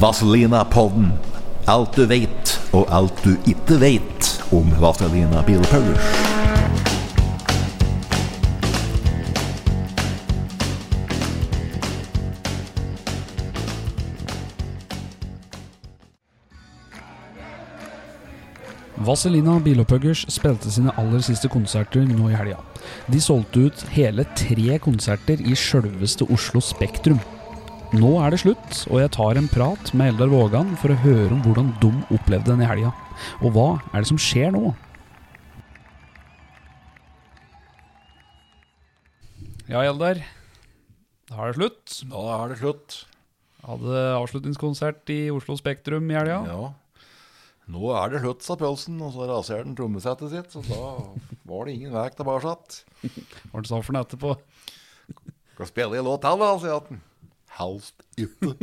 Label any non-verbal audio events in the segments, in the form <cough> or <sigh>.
Vazelina-podden. Alt du veit, og alt du ikke veit om Vazelina Bilpuggers. Vazelina Bilopphuggers spilte sine aller siste konserter nå i helga. De solgte ut hele tre konserter i sjølveste Oslo Spektrum. Nå er det slutt, og jeg tar en prat med Eldar Vågan for å høre om hvordan de opplevde den i helga. Og hva er det som skjer nå? Ja, Eldar. Da er det slutt. Da er det slutt. Hadde avslutningskonsert i Oslo Spektrum i helga. Ja. Nå er det slutt, sa Pølsen, og så raserte han trommesettet sitt. Så da var det ingen vei tilbake. Hva sa for noe etterpå? Skal spille en låt til, da, sier han. Helst ute.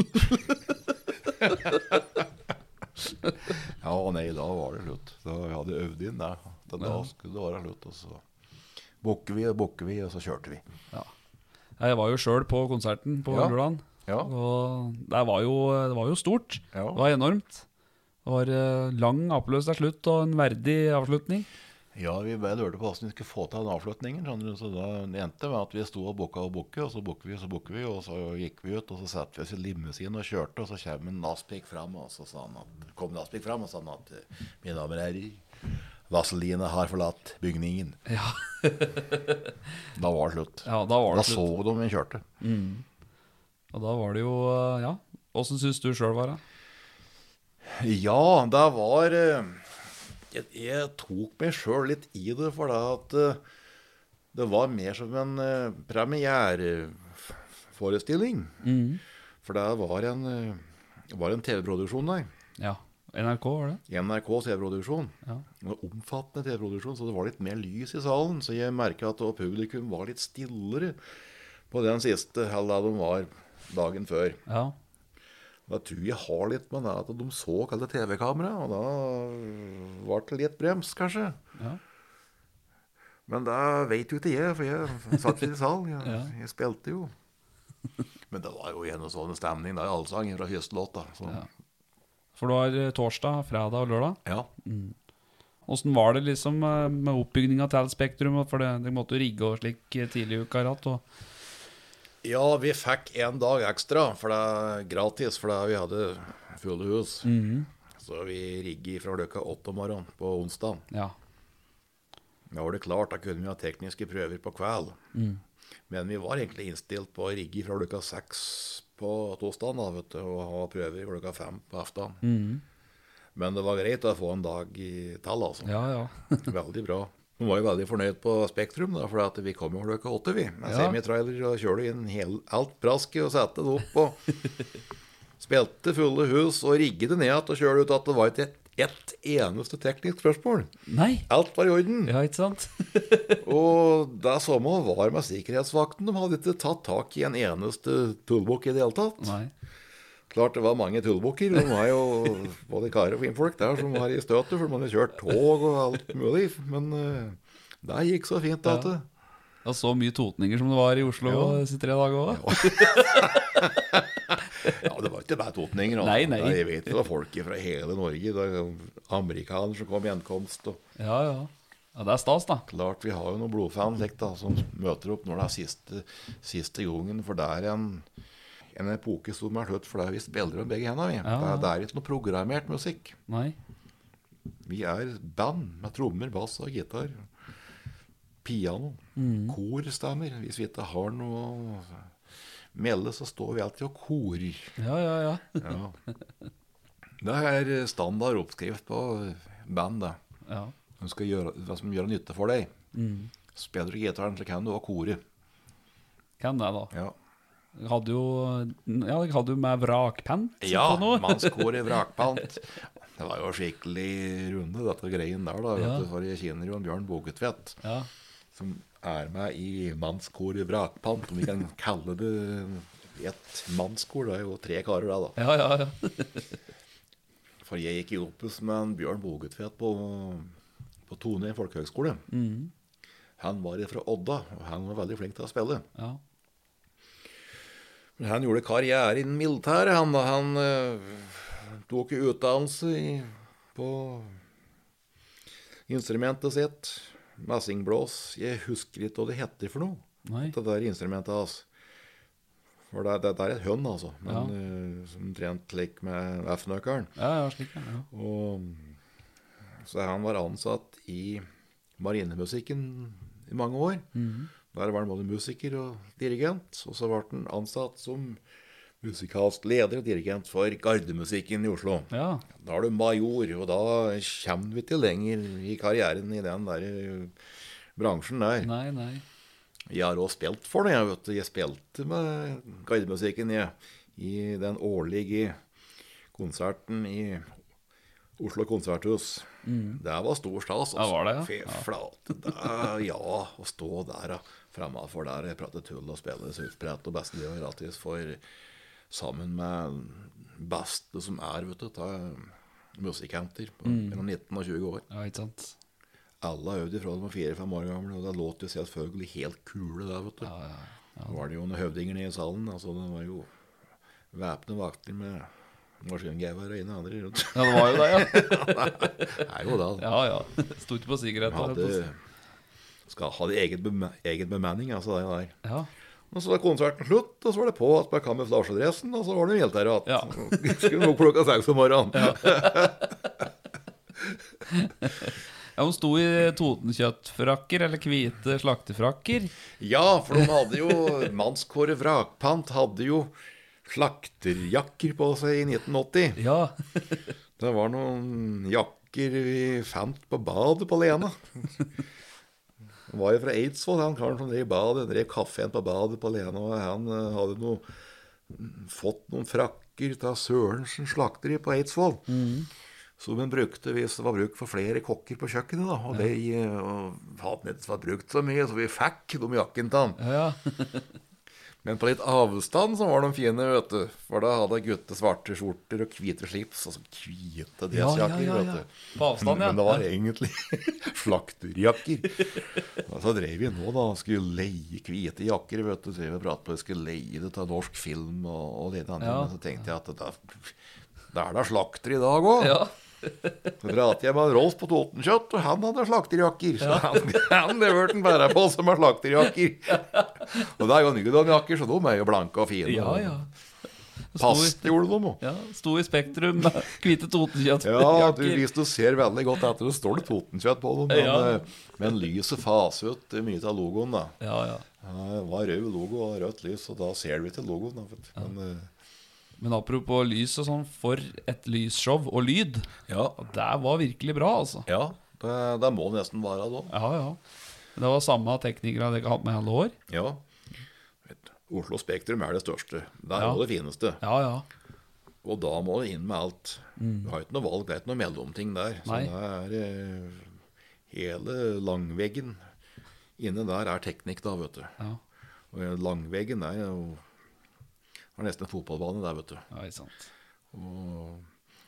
ja, nei, da var det slutt. Da vi hadde øvd inn der. Da, da skulle det være slutt. Og så bukker vi og bukker vi, og så kjørte vi. Jeg var jo sjøl på konserten på Ja. lørdagen. Ja. Og det var, jo, det var jo stort. Ja. Det var enormt. Det var eh, lang applaus til slutt og en verdig avslutning. Ja, vi lurte på hvordan vi skulle få til den avslutningen. Så da endte med at vi sto og booka og booka, og så bukker vi og så bukker vi, og så gikk vi ut, og så satte vi oss i limousinen og kjørte, og så kom Naspik fram, og så sa han at, kom Naspik fram og sa han at mine damer og herrer, Vazelina har forlatt bygningen. Ja, <laughs> Da var det slutt. ja da var det Da slutt. så de vi kjørte. Og da var det jo eh, Ja. Åssen syns du sjøl var det? Ja, det var eh, Jeg, jeg tok meg sjøl litt i det, for det at eh, det var mer som en eh, premiereforestilling. For det var en, eh, var en TV-produksjon der. Ja. NRK, var det? NRK TV-produksjon. Ja. Omfattende TV-produksjon, så det var litt mer lys i salen. Så jeg merka at publikum var litt stillere på den siste halva de var dagen før. Ja. Da tror jeg har litt med det at de så kalte TV-kamera, og da ble det litt brems, kanskje. Ja. Men det vet jo ikke jeg, for jeg satt ikke i salen. Jeg, Ja. jeg spilte jo. Men det var jo en og sånn stemning. Det er allsang fra første låt, Ja. For du var eh, torsdag, fredag og lørdag. ja. Åssen var det liksom eh, med oppbygninga til Spektrum? For det, de måtte jo rigge og slik eh, tidlig i uka. Ratt, og ja, vi fikk en dag ekstra, for det er gratis, for det vi hadde fulle hus. Så vi rigget fra klokka åtte om morgenen på onsdag. ja. Da var det klart, da kunne vi ha tekniske prøver på kveld. Men vi var egentlig innstilt på å rigge fra klokka seks på torsdagen da, vet du, og ha prøver klokka fem på aften. Men det var greit å få en dag i tall, altså. ja, ja. <laughs> Veldig bra. Vi var jo veldig fornøyd på Spektrum, da, for at vi kom jo klokka åtte, vi. Med Ja. semitrailer og kjørte inn hel, alt prasket og satte det opp. og Spilte fulle hus og rigget det ned igjen og kjørte ut at det var ikke ett et eneste teknisk spørsmål. Nei! Alt var i orden. Ja, ikke sant? <laughs> Og det samme var med sikkerhetsvakten. De hadde ikke tatt tak i en eneste tullbukk i det hele tatt. Nei. Klart det var mange tullbukker. De var jo både karer og finfolk der som var i støtet, for man hadde kjørt tog og alt mulig. Men uh, det gikk så fint da. Ja. Var så mye totninger som det var i Oslo Ja. disse tre dager òg. Ja, det var ikke bare totninger. Nei, Nei, nei. Jeg vet det var folk fra hele Norge. Amerikanere som kom i gjenkomst. og Ja, ja. ja, det er stas, da. Klart vi har jo noen blodfans da, som møter opp når det er siste, siste gangen. For det er en, en epoke som det er vi spiller med begge hendene. Vi. Ja. Det, det er ikke noe programmert musikk. Nei. Vi er band med trommer, bass og gitar. Piano. Korstemmer. Hvis vi ikke har noe melde, så står vi alltid og korer. Ja, ja, ja. Ja. Det er standard oppskrift på band. det. ja. Du skal gjøre, hva som gjør nytte for deg. Spiller du gitaren, så kan du også kore. Kan det, da. Ja, Hadde jo Ja, hadde jo med vrakpant ja noe. mannskor i <laughs> vrakpant. Det var jo skikkelig runde, dette greien der. da, vet du, For jeg kjenner jo en Bjørn Bogetvedt, Ja. som er med i mannskor i vrakpant. Om vi kan <laughs> kalle det et mannskor. Det er jo tre karer, der, da. ja, ja, ja. <laughs> For jeg gikk i Opus med en Bjørn Bogetvedt på, på Tone folkehøgskole. Han var fra Odda, og han var veldig flink til å spille. ja. Han gjorde karriere i den militære. Han, han uh, tok utdannelse i, på instrumentet sitt. Messingblås. Jeg husker ikke hva det heter for noe. Nei. Det der instrumentet hans. For det, det, det er et hønn, altså. Men Ja. uh, som trent lik med F-nøkkelen. Ja, ja, slik, ja. Og så han var ansatt i marinemusikken i mange år. Der var han både musiker og dirigent. Og så ble han ansatt som musikalsk leder og dirigent for gardemusikken i Oslo. Ja, Da er du major, og da kommer vi ikke lenger i karrieren i den der eh, bransjen der. nei, nei. Jeg har også spilt for det. Jeg, vet jeg spilte med gardemusikken jeg, i den årlige konserten i Oslo konserthus. Det var stor stas. Ja, var det, ja? Fy flate. da- Ja, å stå der og fremafor der og prate tull og spille surfbrett og beste det gratis for sammen med beste som er, vet du, av musikanter på Mm. mellom 19 og 20 år. Ja, ikke sant. Alle har øvd ifra de var fire-fem år gamle, og det låt jo selvfølgelig helt kule der, vet du. Ja, ja. Da var det jo noen høvdinger nede i salen. altså Det var jo væpnede vakter med maskingevær og ene og andre rundt. Ja, det var jo det, ja. <laughs> Det er jo det. altså. Ja, ja. Sto ikke på sikkerhet. Hadde, skal ha egen, bema egen bemanning, altså det der. Ja. Og så var konserten slutt, og så var det på at med kamuflasjedressen, og så var det helt der igjen. <laughs> Skulle nok klokka seks om morgenen. ja, Hun sto i Totenkjøttfrakker, eller hvite slaktefrakker. Ja, for de hadde jo Mannskåret Vrakpant hadde jo slakterjakker på seg i 1980. Ja. <laughs> Det var noen jakker vi fant på badet på Lena. Han var jo fra Eidsvoll, han karen som drev badet, drev kafeen på badet på Lena. Og han eh, hadde noe, fått noen frakker av Sørensen slakteri på Eidsvoll. Som han brukte hvis det var bruk for flere kokker på kjøkkenet. da, Og de eh, og hadde nettopp vært brukt så mye, så vi fikk de jakkene til han. Ja, ja. <laughs> Men på litt avstand så var de fine, vet du. For da hadde gutter svarte skjorter og hvite slips. Altså hvite Ja, ja, dressjakker, ja, ja. vet du. På avstand, ja. Men det var egentlig <laughs> slakterjakker. <laughs> Og så drev vi nå da skulle leie hvite jakker, vet du. Drev og pratet på skulle leie det til norsk film og, og det andre. Ja. Men så tenkte jeg at da, da er det slakter i dag òg. Så pratet jeg med Rolf på Totenkjøtt, og han hadde slakterjakker. Så han, <laughs> han leverte han bare på som har slakterjakker. <laughs> Og det er jo Nydon-jakker, så de er jo blanke og fine. Ja, ja. Pass, gjorde de òg. ja. Sto i Spektrum med <laughs> hvite Ja, du, hvis du ser veldig godt etter, så står det Totenkjøtt på dem. Men, Ja. eh, men lyset faser ut mye av logoen, da. Ja, ja. Det var rød logo og rødt lys, og da ser du ikke logoen. Da. Men, eh, Men apropos lys og sånn, for et lysshow og lyd. ja, Det var virkelig bra, altså. ja det, det må nesten være da. Ja, ja. Det var samme teknikere dere har hatt med i alle år. Ja. Oslo Spektrum er det største. Det er Ja. det fineste. Ja, ja. Og da må du inn med alt. Du har ikke noe valg, det er ikke noe mellomting der. Så Nei. det er eh, hele langveggen inne der er teknikk, da, vet du. Ja, Og langveggen er jo det er nesten en fotballbane der, vet du. ja ikke sant. Og,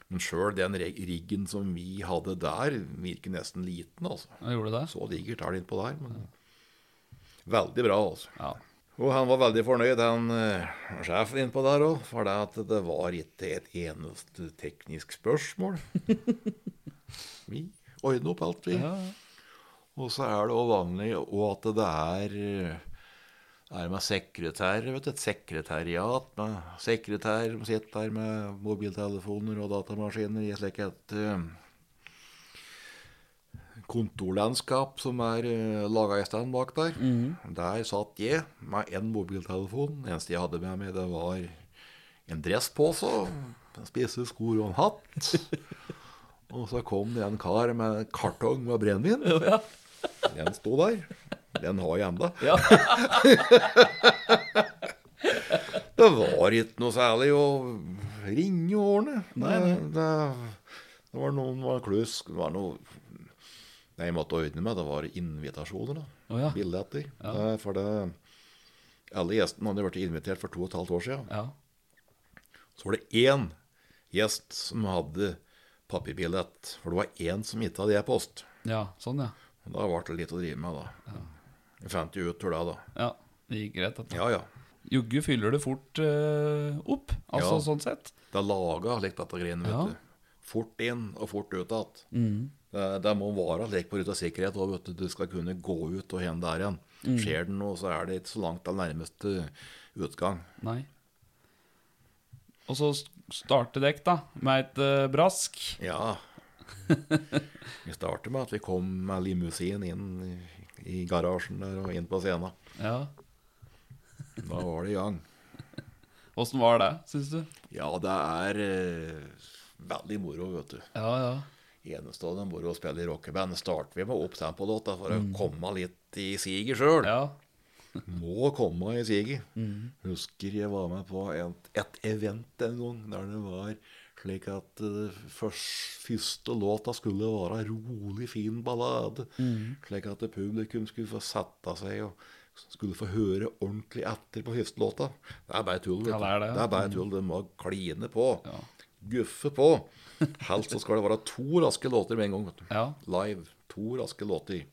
men sjøl den riggen som vi hadde der, virker nesten liten, altså. Ja, gjorde det? Så digert er det innpå der. Men veldig bra, altså. Ja. Og han var veldig fornøyd, han uh, sjefen innpå der òg, for det at det var ikke et eneste teknisk spørsmål. <laughs> vi ordner opp alt, vi. Ja, Og så er det òg vanlig og at det er eh, er med sekretær, vet du, et sekretariat med sekretær som sitter der med mobiltelefoner og datamaskiner i slik et eh, kontorlandskap som er uh, laga i stand bak der. Der satt jeg med en mobiltelefon. Det eneste jeg hadde med meg, det var en dresspose, spisse skor og en hatt. <laughs> Og så kom det en kar med en kartong med brennevin. ja. Den sto der. Den har jeg enda. ja. <laughs> Det var ikke noe særlig å ringe og ordne. Nei, nei. Det, det, var noen var klusk. Det var noe jeg måtte ordne med, det var invitasjoner. da. oh, ja. Billetter. Ja. For det, alle gjestene hadde vært invitert for to og et halvt år siden. ja. Så var det én gjest som hadde papirbillett. For det var én som ikke hadde e-post. Ja, sånn, ja. Da ble det litt å drive med, da. Jeg fant jo ut hvor det, da. Ja, Det gikk greit. Dette. Ja, ja. Jugge fyller det fort eh, opp, altså Ja. sånn sett. Det er laga slik dette greiene, vet Ja. du. Fort inn og fort ut igjen. Mm. Det, det må være slik på ruta sikkerhet òg, vet du. Du skal kunne gå ut og hen der igjen. Mm. Skjer det noe, så er det ikke så langt til nærmeste utgang. Nei. Og så starter dekk, da, med et eh, brask. Ja. <laughs> Vi starter med at vi kom med limousin inn i, garasjen der og inn på scenen. Ja. Da var det i gang. Åssen var det, syns du? Ja, det er eh, veldig moro, vet du. Ja, ja. Enestående moro å spille i rockeband. Starter vi med opptempo låta for å komme litt i siget sjøl. Ja. <laughs> Må komme i siget. Husker jeg var med på et, et event en gang der det var slik at uh, først, første låta skulle være rolig, fin ballade. Slik at publikum skulle få sette seg og skulle få høre ordentlig etter på første låta. Det er bare tull. Ja, det er det. det er bare tull. Det må kline på. Ja. Guffe på. Helst så skal det være to raske låter med en gang. ja. Live. To raske låter.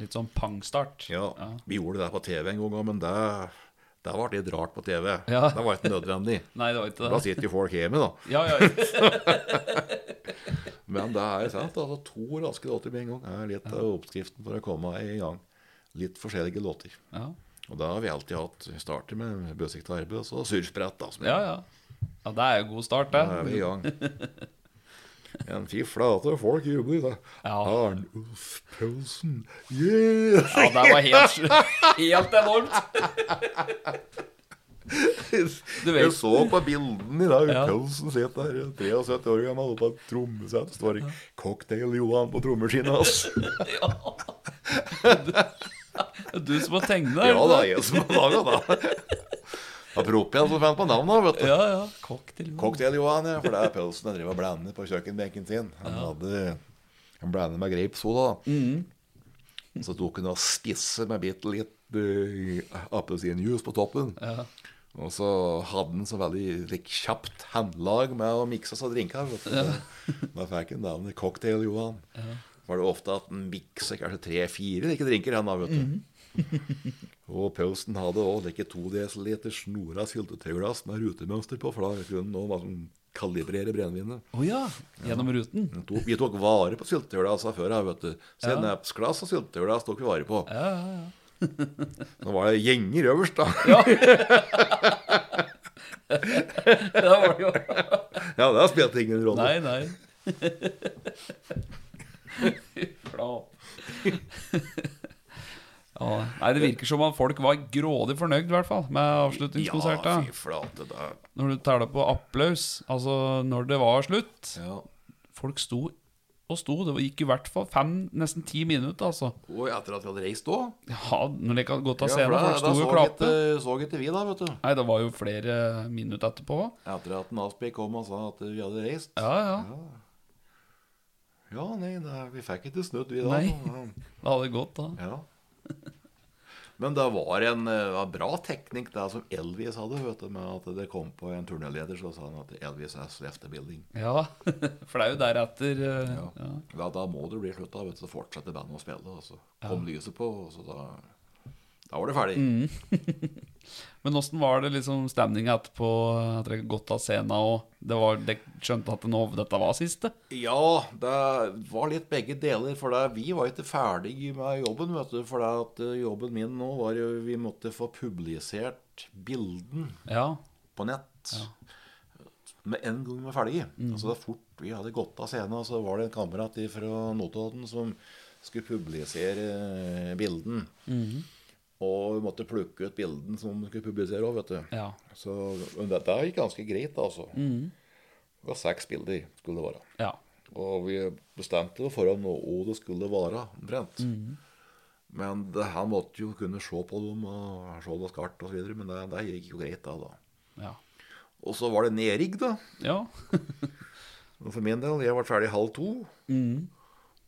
Litt sånn pangstart. Ja, Vi gjorde det på TV en gang, men det, det var litt rart på TV. Ja. Det var ikke nødvendig. <laughs> Nei, det var ikke Da det. sitter jo folk hjemme, da. Ja, ja. <laughs> Men det er sant. altså To raske låter med en gang er litt av oppskriften for å komme i gang. Litt forskjellige låter. ja. Og da har vi alltid hatt starter med bøsik arbeid og så surfbrett. da, som Ja, ja. Ja, det er jo god start, det. Da er vi i gang. <laughs> <laughs> En fy flate, folk jubler. da. Ja. Arnulf Paulsen, yeah! Ja, det var helt, helt enormt. <laughs> Du Jeg så på bildene i dag. Ja. Paulsen sitter der, 73 år gammel, på et trommesett. Står <laughs> det 'Cocktail-Johan' på trommeskinnet hans. Du som har tegna? Ja da, jeg som har laga det. Apropos en som fant på navnet, vet du. Ja, ja. Cocktail. Cocktail-Johan, ja. For det er pølsen jeg driver og blander på kjøkkenbenken sin. Han hadde Han blander med grapesoda. Mm. Så tok han og spisse med bitte litt uh, appelsinjuice på toppen. Ja. Og så hadde han så veldig like, kjapt håndlag med å mikse seg drinker. Ja. <laughs> Da fikk han navnet Cocktail-Johan. Var det ofte at han mikser kanskje tre-fire like drinker, han da, vet du. <laughs> og Pausen hadde òg like to dl snora syltetøyglass med rutemønster på, for da kunne han liksom kalibrere brennevinet. Oh ja. Gjennom ruten. Vi tok- Vi tok vare på syltetøyglassene før, vet du. Sennepsglass og syltetøyglass tok vi vare på. Ja, ja, ja. <laughs> Nå var det gjenger øverst, da. <laughs> Det var det jo. Ja, det spilte ingen rolle. Nei, nei. <laughs> Fy flate. Ja, nei, det virker som at folk var grådig fornøyd, i hvert fall, med Ja, fy flate. Da. Når du teller på applaus, altså når det var slutt Ja. Folk sto og sto. Det gikk i hvert fall fem, nesten ti minutter, altså. Og etter at vi hadde reist òg. Ja, når de hadde gått av Ja, scenen, for folk sto og klapte. ikke, så ikke vi, da, vet du. Nei, det var jo flere minutter etterpå. Etter at Nasby kom og sa at vi hadde reist. Ja, ja. Ja, nei, nei vi fikk ikke snudd, vi da. Nei. <laughs> Ja. Det hadde gått, da. Ja. Men det var en var bra teknikk det som Elvis hadde, vet du, med at det kom på en turnéleder, så sa han at Elvis has left the building. Ja, <laughs> for det er jo deretter uh, Ja. ja. Ja, da må det bli slutt, da, vet du, så fortsetter bandet å spille. Og så kom lyset på, og så da, da var det ferdig. Mm. <laughs> Men åssen var det liksom stemninga etterpå, at dere gått av scenen og det var, dere skjønte at nå, dette var siste? Ja, det var litt begge deler. For det, vi var ikke ferdig med jobben. vet du, For det at eh, jobben min nå var jo Vi måtte få publisert bilden Ja. på nett med en gang vi var ferdige. Altså det fort vi hadde gått av scenen, så var det en kamerat fra Notodden som skulle publisere eh, bilden. Og vi måtte plukke ut bilden som vi skulle publisere òg, vet du. Ja. Så men dette gikk ganske greit, altså. Det var seks bilder skulle det være. ja. Og vi bestemte på forhånd hva det skulle være, omtrent. Men det, her måtte jo kunne se på dem og se det skarpt osv. Men det, det gikk jo greit, da. da. Ja. Og så var det nedrigg, da. ja. <laughs> For min del, jeg ble ferdig halv to. Mm.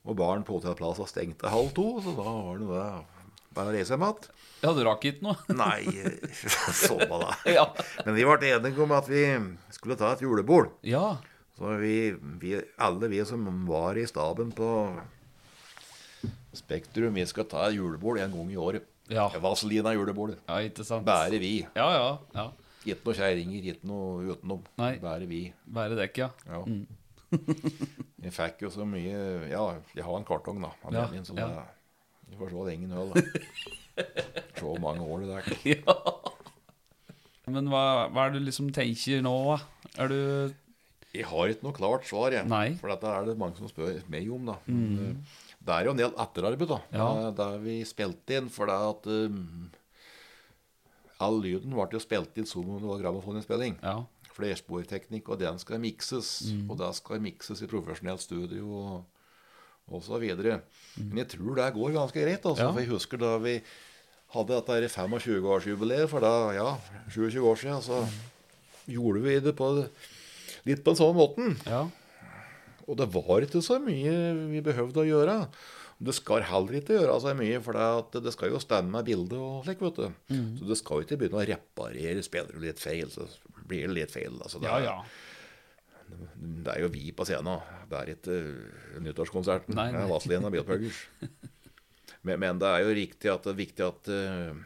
Og baren på hotellplassen stengte halv to, så da var det det. Bare reise hjem igjen. Ja, du rakk ikke noe? <laughs> Nei, <laughs> så på da. <laughs> Ja. Men vi ble enige om at vi skulle ta et julebord. Ja. Så vi, vi, alle vi som var i staben på Spektrum, vi skal ta et julebord en gang i året. Ja. Vazelina julebordet. ja, ikke sant? Bare vi. Ja, ja. ja. Ikke noe kjerringer, ikke noe utenom. Nei. Bare vi. Bare dekk, ja. Ja. jeg fikk jo så mye Ja, jeg har en kartong, da. Av Ja, min, så ja. Du får se lenge nå, da. Se hvor mange år det er. <laughs> ja. Men hva, hva er det du liksom tenker nå, da? Er du Jeg har ikke noe klart svar, jeg. Nei. Mm. For dette er det mange som spør meg om, da. Men, eh, Det er jo en del etterarbeid, da. Ja. Det- Der vi spilte inn. For det at um, All lyden ble jo spilt inn som om det var grammofoninnspilling. Ja. Flersporteknikk, og den skal mikses. Mm. Og det skal mikses i profesjonelt studio og, videre. Men jeg tror det går ganske greit. Altså. Ja. For jeg husker da vi hadde dette 25-årsjubileet for da, ja, 27 år siden, så gjorde vi det på litt på en sånn måten. ja. Og det var ikke så mye vi behøvde å gjøre. Det skal heller ikke gjøre så mye, for det, skal jo stemme med bildet og slik, vet du. Mm. Så det skal jo ikke begynne å reparere. Spiller du litt feil, så blir det litt feil. Altså, det, Ja, ja. Det er jo vi på scenen. Det er ikke uh, nyttårskonserten. Nei, nei. Vazelina Bilpuggers. <laughs> men, men det er jo riktig at det er viktig at uh,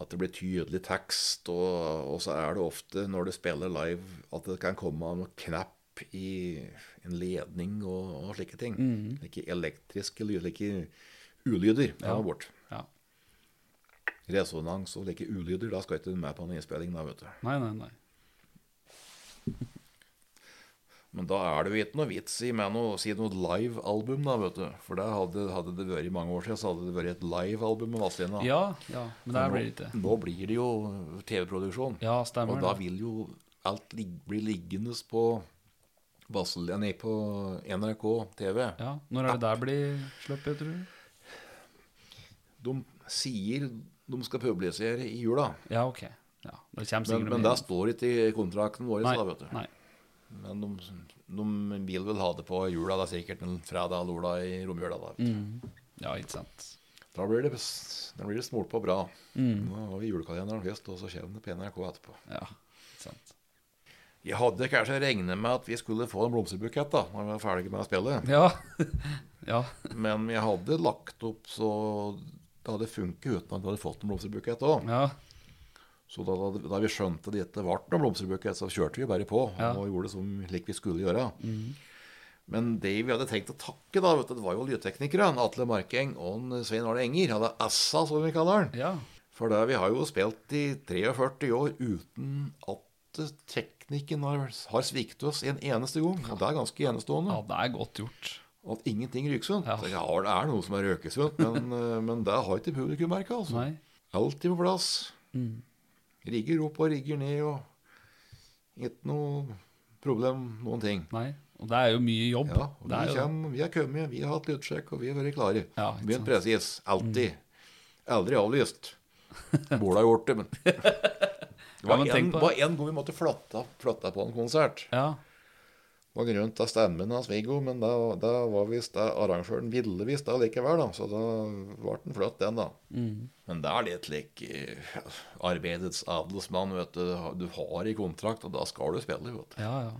at det blir tydelig tekst, og, og så er det ofte når du spiller live, at det kan komme noen knapp i en ledning og, og slike ting. Mm. Ikke elektriske ikke ulyder. Ja. bort. ja. Resonans og like ulyder, da skal ikke du med på noen innspilling. da, vet du. Nei, nei, nei. Men da er det jo ikke noe vits i med noe, si noe live-album, da, vet du. For da hadde, hadde det vært i mange år siden, så hadde det vært et live-album med Vazelina. Ja, ja. Men det nå, blir det ikke. nå blir det jo TV-produksjon. Ja, stemmer Og da vil jo alt lig bli liggende på Vazelina, på NRK TV. Ja. Når er det der blir sluppet, tror du? De sier de skal publisere i jula. Ja, ok. Ja, det Men, men det står ikke i kontrakten vår. Nei, Da, vet du. nei. Men de, de vil vel ha det på jula. Er sikkert en fredag eller lørdag i romjula. Da. Mm. Ja, ikke sant. da blir det, da blir det smolt på bra. Mm. Nå har vi julekalenderen først, og så kommer det på NRK etterpå. Ja, ikke sant. Jeg hadde kanskje regnet med at vi skulle få en blomsterbukett da når vi var ferdige med spillet. Ja. <laughs> ja. Men jeg hadde lagt opp så det hadde funket uten at vi hadde fått en blomsterbukett òg. Ja. Så da, da, da vi skjønte det ikke ble noen blomsterbukett, så kjørte vi bare på Ja. og gjorde det som lik vi skulle gjøre. Men det vi hadde tenkt å takke, da, vet du, det var jo lydteknikere. Atle Markeng og Svein Arne Enger. Hadde Assa, som vi kaller han. Ja. For det, vi har jo spilt i 43 år uten at teknikken har, har sviktet oss en eneste gang. Og det er ganske enestående. ja, det er godt gjort. At ingenting ryker sunt. Ja. Ja, det er noe som er røkesunt, men, <laughs> eh, men det har ikke publikum merka. Altså. Alltid på plass. Mm. Rigger opp og rigger ned og Ikke noe problem, noen ting. Nei. Og det er jo mye jobb. Ja, og det vi, kommer, vi har kommet, vi har hatt lydsjekk, og vi har vært klare. Ja, Begynt presis. Alltid. Aldri avlyst. <laughs> Borde ha gjort det, men Det var én gang vi måtte flotte flytte på en konsert. Ja. På grunn av stemmen hans Viggo, men da, da var visst det arrangøren ville visst det likevel, da. Så da ble den flytt, den, da. Mm. Men det er litt lik eh, arbeidets adelsmann, vet du. Du har i kontrakt, og da skal du spille, vet du. Ja, ja.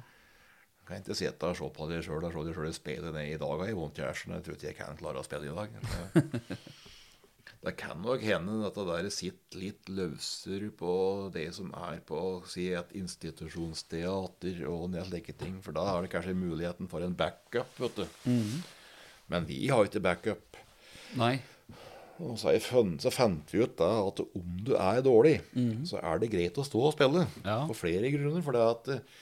Du kan ikke sitte og se på deg sjøl og se deg sjøl spille ned i dag. Jeg har vondt i hjernen. Jeg tror ikke jeg kan klare å spille i dag. <laughs> Det, det kan nok hende at det der sitter litt løsere på det som er på si et institusjonsteater og en del slike ting. For da har du kanskje muligheten for en backup, vet du. Men vi har ikke backup. Nei. Og så, funnet, så fant vi ut da at om du er dårlig, så er det greit å stå og spille. Ja. For flere grunner. For det at eh,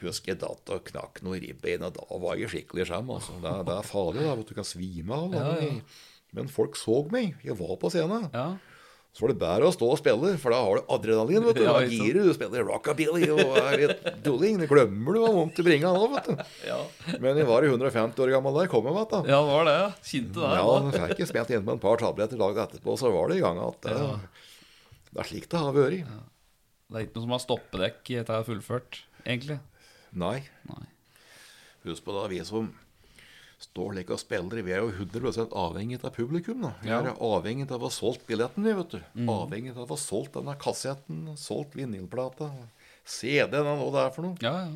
Husker jeg datt og knakk noe ribbein, og da var jeg skikkelig skjem. Altså. Det, det er farlig. da, at Du kan svime av. Ja, ja. Men folk så meg. Jeg var på scenen. Ja. Så var det bedre å stå og spille, for da har du adrenalin. vet du. Da girer du. Spiller rockabilly og er litt dulling. Det glemmer du hva vondt i bringa nå, vet du. Ja. Men jeg var i 150 år gammel da jeg kom med igjen. da. ja, var det. Kjente det. Ja, jeg fikk jeg spent inn med et par tabletter dagen etterpå, så var det i gang at det, det er slik det har vært. Det er ikke noe som har stoppedekk etter jeg har fullført, egentlig. Nei. Nei. Husk på da, vi som står like og spiller, vi er jo 100% avhengig av publikum. da. Vi Ja. er avhengig av å ha solgt billetten, vi, vet du. Avhengig av å ha solgt denne kassetten, solgt vinylplata, CD-en, og hva det er for noe. Ja, ja.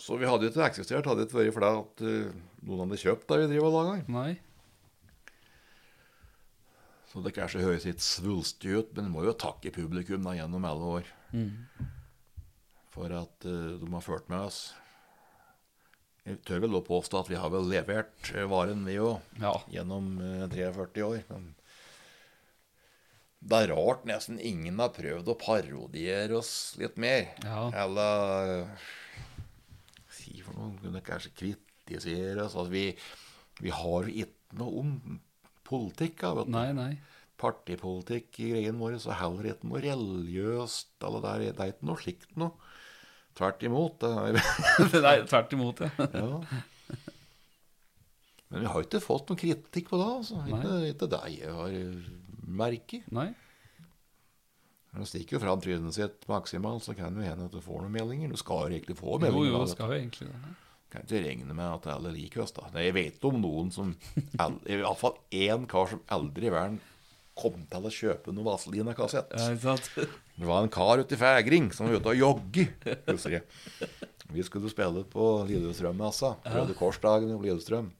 Så vi hadde jo ikke eksistert, hadde det ikke vært fordi at uh, noen hadde kjøpt det vi driver og lager. Nei. Så det kanskje høres litt svulstig ut, men må jo takke publikum da gjennom alle år. For at uh, de har ført med oss. Jeg tør vel å påstå at vi har vel levert eh, varen, vi òg, Ja. gjennom eh, 43 år. Men det er rart nesten ingen har prøvd å parodiere oss litt mer. Ja. Eller eh, Si for noe, kunne kanskje kritisere oss. Altså, vi, vi har ikke noe om politikk. Vet du Nei, nei. partipolitikk i greien vår, så heller ikke noe religiøst. Eller det, er, det er ikke noe slikt noe. Tvert imot. Nei <laughs> tvert imot, ja. ja. Men vi har ikke fått noen kritikk på det. Altså. Ikke, ikke det jeg har merket. Nei. Når du stikker jo fra trynet sitt maksimalt, så kan det jo hende at du får noen meldinger. Du skal jo egentlig få meldinger. jo, da, vet skal jo egentlig det. Kan ikke regne med at alle liker oss, da. Jeg vet om noen som <laughs> al- Iallfall én kar som aldri i verden kom til å kjøpe noe Vazelina-kassett. Ja? Det var en kar ute i Fægring som var ute og jogge. husker jeg. Vi skulle spille på Lillestrømmessa. Røde Røde Korsdagen i Lillestrøm.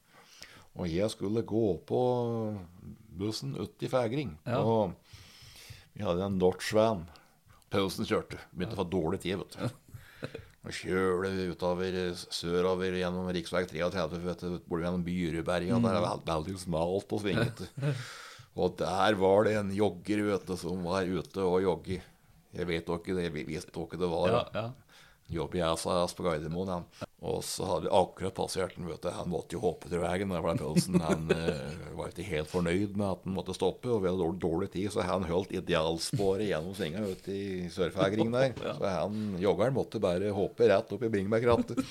Og jeg skulle gå på bussen ute i Fægring. Ja. Og vi hadde en Dodge van. Pausen kjørte. Begynte å få dårlig tid, vet du. <laughs> Og kjøler utover sørover gjennom rv. 33, vet du, borte gjennom Byreberga. Der er det veld- veldig smalt og svingete. <laughs> Og der var det en jogger vet du, som var ute og jogge. Jeg vet ikke det, jeg visste ikke det var. Ja, ja. Jobber jeg SAS på Gardermoen. Han. Og så hadde vi akkurat passert den. vet du. Han måtte jo hoppe til veien. Der. Han uh, <laughs> var ikke helt fornøyd med at han måtte stoppe, og vi hadde dårlig, dårlig tid, så han holdt idealsporet gjennom svinga ute i Sørfægring der. Så han joggeren måtte bare hoppe rett opp i bringebærkrattet. <laughs>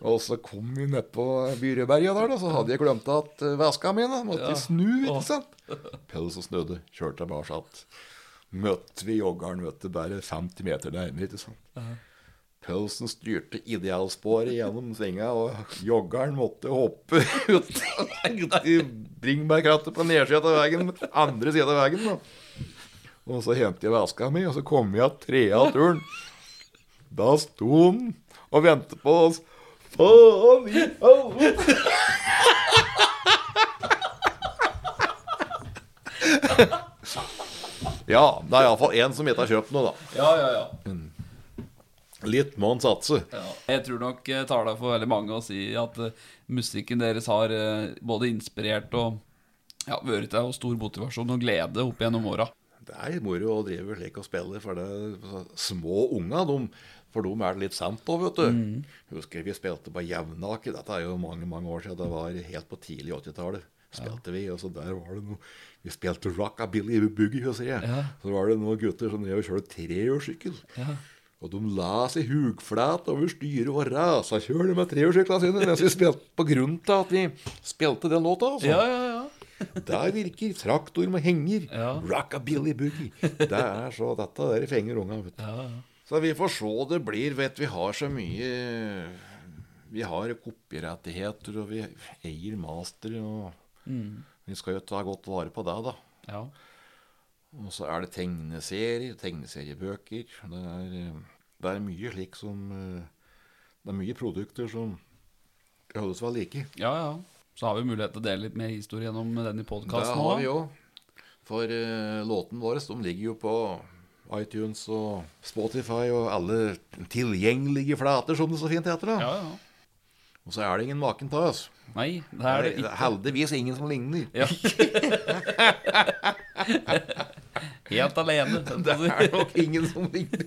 Og så kom vi ned på Byrøberga der, da, så hadde jeg glemt at eh, veska mi måtte ja. snu, ikke sant? Pølse snudde, kjørte tilbake. Møtte vi joggeren, vet du, bare 50 meter nærmere, ikke sant? Pølsen styrte idealsporet gjennom svinga, og joggeren måtte hoppe <laughs> ut, ut i bringebærkrattet på nedsida av veien, andre sida av veien. Og så hentet jeg veska mi, og så kom jeg trea av turen. Da sto han og ventet på oss. Faen i helvete! Ja, det er iallfall én som ikke har kjøpt noe, da. Ja, ja, ja. Litt må en satse. Ja. Jeg tror nok jeg tar det for veldig mange å si at eh, musikken deres har eh, både inspirert og ja, vært til stor motivasjon og glede opp gjennom åra. Det er moro å drive slik og spille, for det er små unga. de, for dem er det litt sant òg, vet du. Husker vi spilte på Jevnaker, dette er jo mange mange år siden, det var helt på tidlig 80-tallet. Spilte vi, og så der var det noe Vi spilte rockabilly boogie, og jeg. Ja. Så var det noen gutter som drev og kjørte trehjulssykkel. Ja. Og de la seg hugflat over styret og rasakjørte med trehjulssyklene sine mens vi spilte på grunn til at vi spilte den låta. Altså. Ja, ja, ja. <laughs> Der virker traktor med henger. Ja. Rockabilly boogie. Det er så dette der fenger unga. Vet du. ja, ja. Så vi får se det blir. Vet Vi har så mye Vi har kopirettigheter, og vi eier master. Og vi skal jo ta godt vare på det, da. ja. Og så er det tegneserier, tegneseriebøker. Det er, eh, det er mye slik som eh, Det er mye produkter som holdes ved like. ja, ja. Så har vi mulighet til å dele litt mer historie gjennom den i Det har vi jo. For uh, låten vår de ligger jo på iTunes og Spotify og alle tilgjengelige flater, som det så fint heter. da. Ja, ja. Og så er det ingen maken til oss. Nei, det er det ikke. heldigvis ingen som ligner. Ja. <laughs> Helt alene. <laughs> Det er nok ingen som ligner.